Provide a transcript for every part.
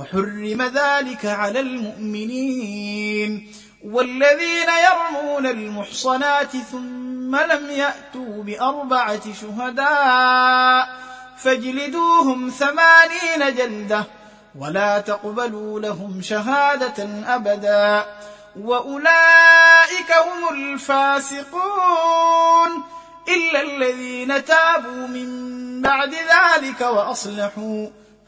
وحرم ذلك على المؤمنين والذين يرمون المحصنات ثم لم يأتوا بأربعة شهداء فاجلدوهم ثمانين جلدة ولا تقبلوا لهم شهادة أبدا وأولئك هم الفاسقون إلا الذين تابوا من بعد ذلك وأصلحوا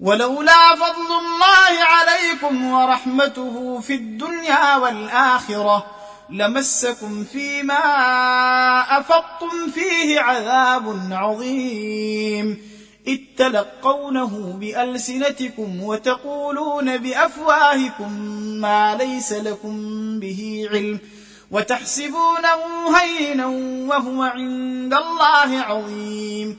ولولا فضل الله عليكم ورحمته في الدنيا والآخرة لمسكم فيما أفضتم فيه عذاب عظيم. اذ تلقونه بألسنتكم وتقولون بأفواهكم ما ليس لكم به علم وتحسبونه هينا وهو عند الله عظيم.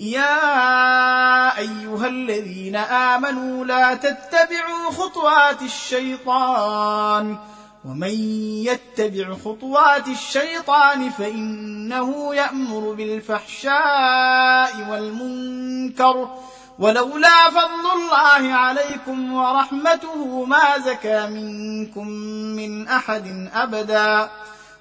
يا أيها الذين آمنوا لا تتبعوا خطوات الشيطان ومن يتبع خطوات الشيطان فإنه يأمر بالفحشاء والمنكر ولولا فضل الله عليكم ورحمته ما زكى منكم من أحد أبدا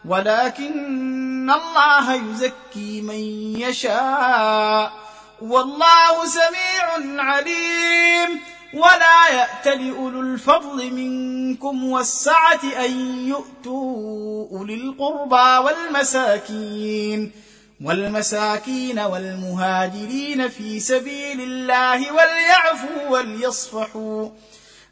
ولكن الله يزكي من يشاء والله سميع عليم. ولا يات لاولو الفضل منكم والسعة أن يؤتوا أولي القربى والمساكين. والمساكين والمهاجرين في سبيل الله وليعفوا وليصفحوا.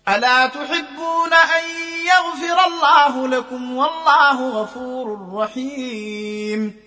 ألا تحبون أن يغفر الله لكم والله غفور رحيم.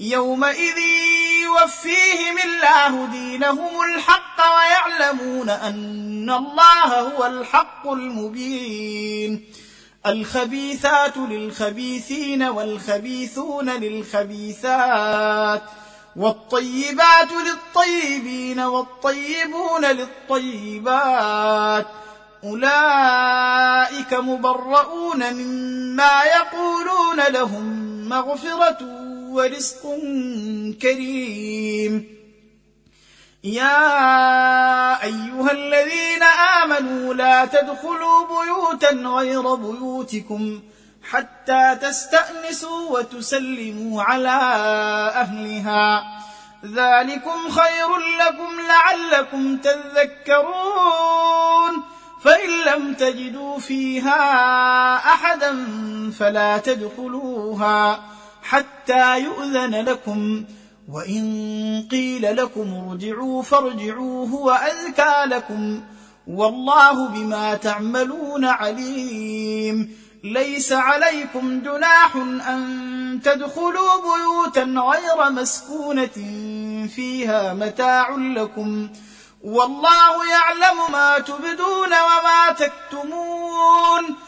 يومئذ يوفيهم الله دينهم الحق ويعلمون أن الله هو الحق المبين. الخبيثات للخبيثين والخبيثون للخبيثات والطيبات للطيبين والطيبون للطيبات. أولئك مبرؤون مما يقولون لهم مغفرة ورزق كريم. يا أيها الذين آمنوا لا تدخلوا بيوتا غير بيوتكم حتى تستأنسوا وتسلموا على أهلها. ذلكم خير لكم لعلكم تذكرون. فإن لم تجدوا فيها أحدا فلا تدخلوها. حتى يؤذن لكم. وإن قيل لكم ارجعوا فارجعوا هو ازكى لكم. والله بما تعملون عليم. ليس عليكم جناح أن تدخلوا بيوتا غير مسكونة فيها متاع لكم. والله يعلم ما تبدون وما تكتمون.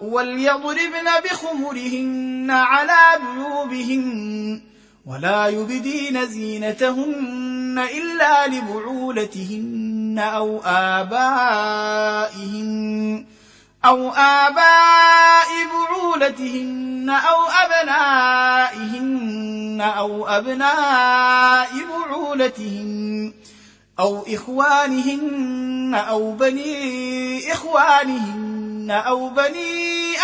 وليضربن بخمرهن على جيوبهن ولا يبدين زينتهن إلا لبعولتهن أو آبائهن أو آباء بعولتهن أو أبنائهن أو أبناء بعولتهن أو إخوانهن أو بني إخوانهن أو بني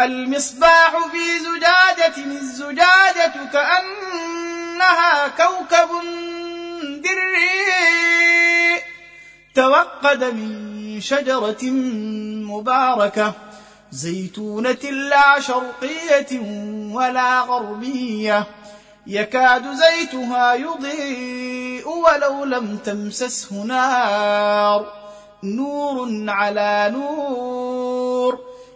المصباح في زجاجة الزجاجة كأنها كوكب دري. توقد من شجرة مباركة زيتونة لا شرقية ولا غربية. يكاد زيتها يضيء ولو لم تمسسه نار. نور على نور.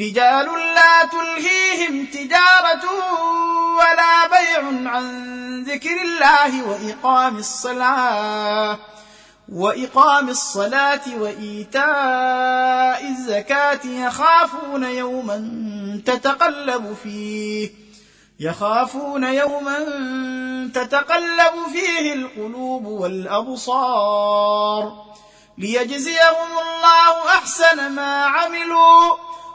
رجال لا تلهيهم تجارة ولا بيع عن ذكر الله وإقام الصلاة وإقام الصلاة وإيتاء الزكاة يخافون يوما تتقلب فيه يخافون يوما تتقلب فيه القلوب والأبصار ليجزيهم الله أحسن ما عملوا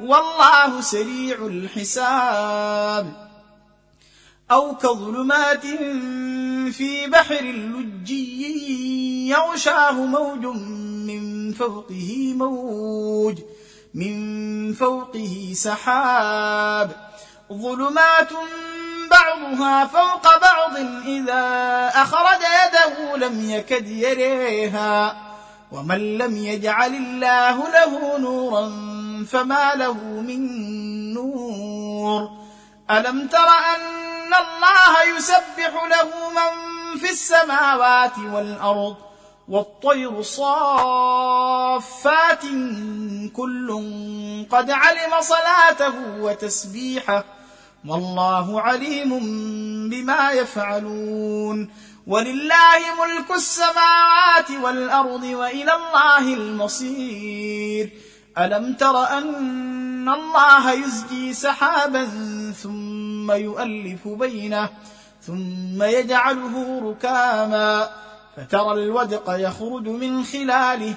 والله سريع الحساب. أو كظلمات في بحر لجي يغشاه موج من فوقه موج من فوقه سحاب. ظلمات بعضها فوق بعض إذا أخرج يده لم يكد يريها ومن لم يجعل الله له نورا فما له من نور. ألم تر أن الله يسبح له من في السماوات والأرض والطير صافات كل قد علم صلاته وتسبيحه والله عليم بما يفعلون. ولله ملك السماوات والأرض وإلى الله المصير. ألم تر أن الله يزجي سحابا ثم يؤلف بينه ثم يجعله ركاما فترى الودق يخرج من خلاله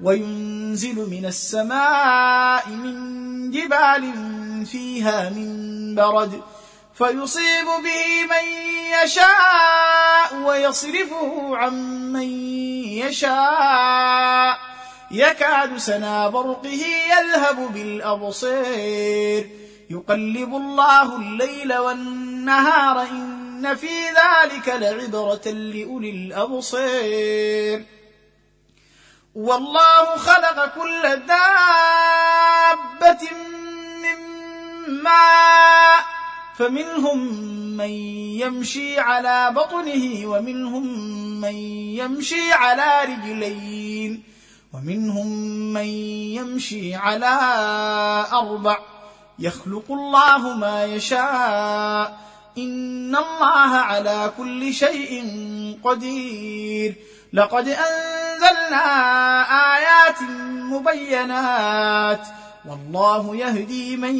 وينزل من السماء من جبال فيها من برد فيصيب به من يشاء ويصرفه عن من يشاء يكاد سنا برقه يذهب بالأبصير. يقلب الله الليل والنهار إن في ذلك لعبرة لأولي الأبصير. والله خلق كل دابة من ماء فمنهم من يمشي على بطنه ومنهم من يمشي على رجلين ومنهم من يمشي على أربع. يخلق الله ما يشاء. إن الله على كل شيء قدير. لقد أنزلنا آيات مبينات. والله يهدي من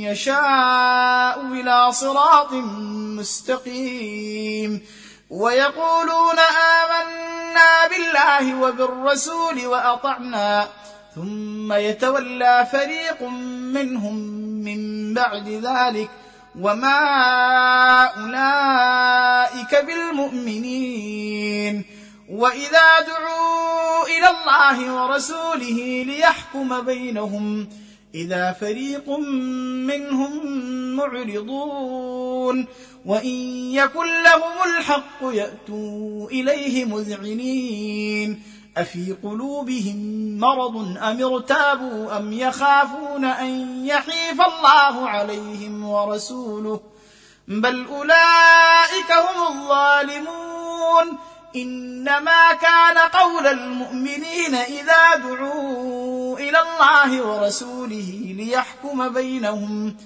يشاء إلى صراط مستقيم. ويقولون آمنا بالله وبالرسول وأطعنا ثم يتولى فريق منهم من بعد ذلك وما أولئك بالمؤمنين. وإذا دعوا إلى الله ورسوله ليحكم بينهم إذا فريق منهم معرضون. وإن يكن لهم الحق يأتوا إليه مذعنين. أفي قلوبهم مرض أم ارتابوا أم يخافون أن يحيف الله عليهم ورسوله؟ بل أولئك هم الظالمون. إنما كان قول المؤمنين إذا دعوا إلى الله ورسوله ليحكم بينهم.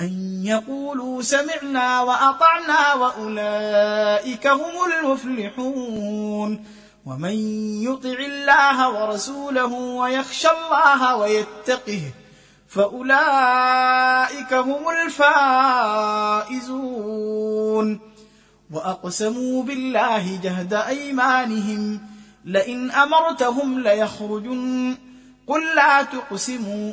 أن يقولوا سمعنا وأطعنا وأولئك هم المفلحون. ومن يطع الله ورسوله ويخشى الله ويتقه فأولئك هم الفائزون. وأقسموا بالله جهد أيمانهم لئن أمرتهم ليخرجن. قل لا تقسموا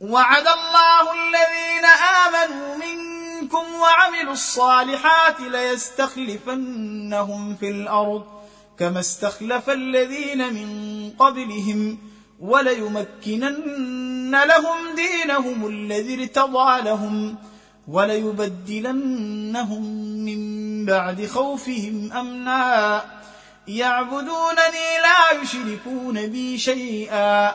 وعد الله الذين آمنوا منكم وعملوا الصالحات ليستخلفنهم في الأرض كما استخلف الذين من قبلهم وليمكنن لهم دينهم الذي ارتضى لهم وليبدلنهم من بعد خوفهم أمنا يعبدونني لا يشركون بي شيئا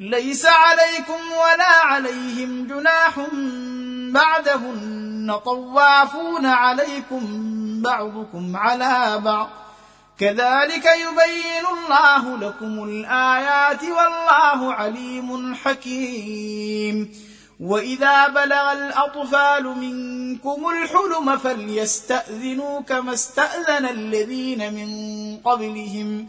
ليس عليكم ولا عليهم جناح بعدهن. طوافون عليكم بعضكم على بعض. كذلك يبين الله لكم الآيات والله عليم حكيم. وإذا بلغ الأطفال منكم الحلم فليستأذنوا كما استأذن الذين من قبلهم.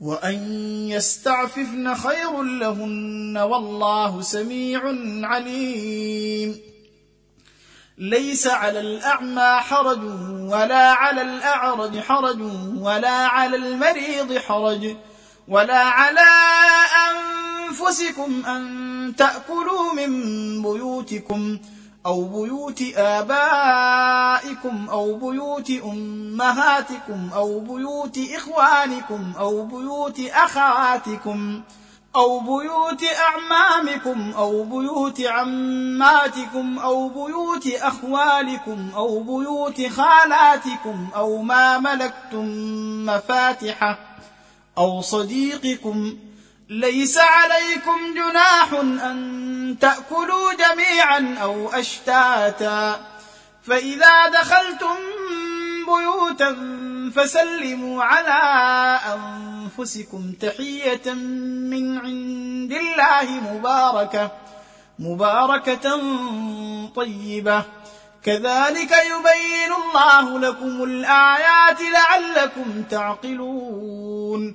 وأن يستعففن خير لهن والله سميع عليم. ليس على الأعمى حرج ولا على الأعرج حرج ولا على المريض حرج ولا على أنفسكم أن تأكلوا من بيوتكم أو بيوت آبائكم أو بيوت أمهاتكم أو بيوت إخوانكم أو بيوت أخواتكم أو بيوت أعمامكم أو بيوت عماتكم أو بيوت أخوالكم أو بيوت خالاتكم أو ما ملكتم مفاتحة أو صديقكم ليس عليكم جناح أن تأكلوا جميعا أو أشتاتا. فإذا دخلتم بيوتا فسلموا على أنفسكم تحية من عند الله مباركة مباركة طيبة. كذلك يبين الله لكم الآيات لعلكم تعقلون.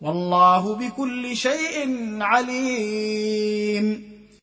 والله بكل شيء عليم.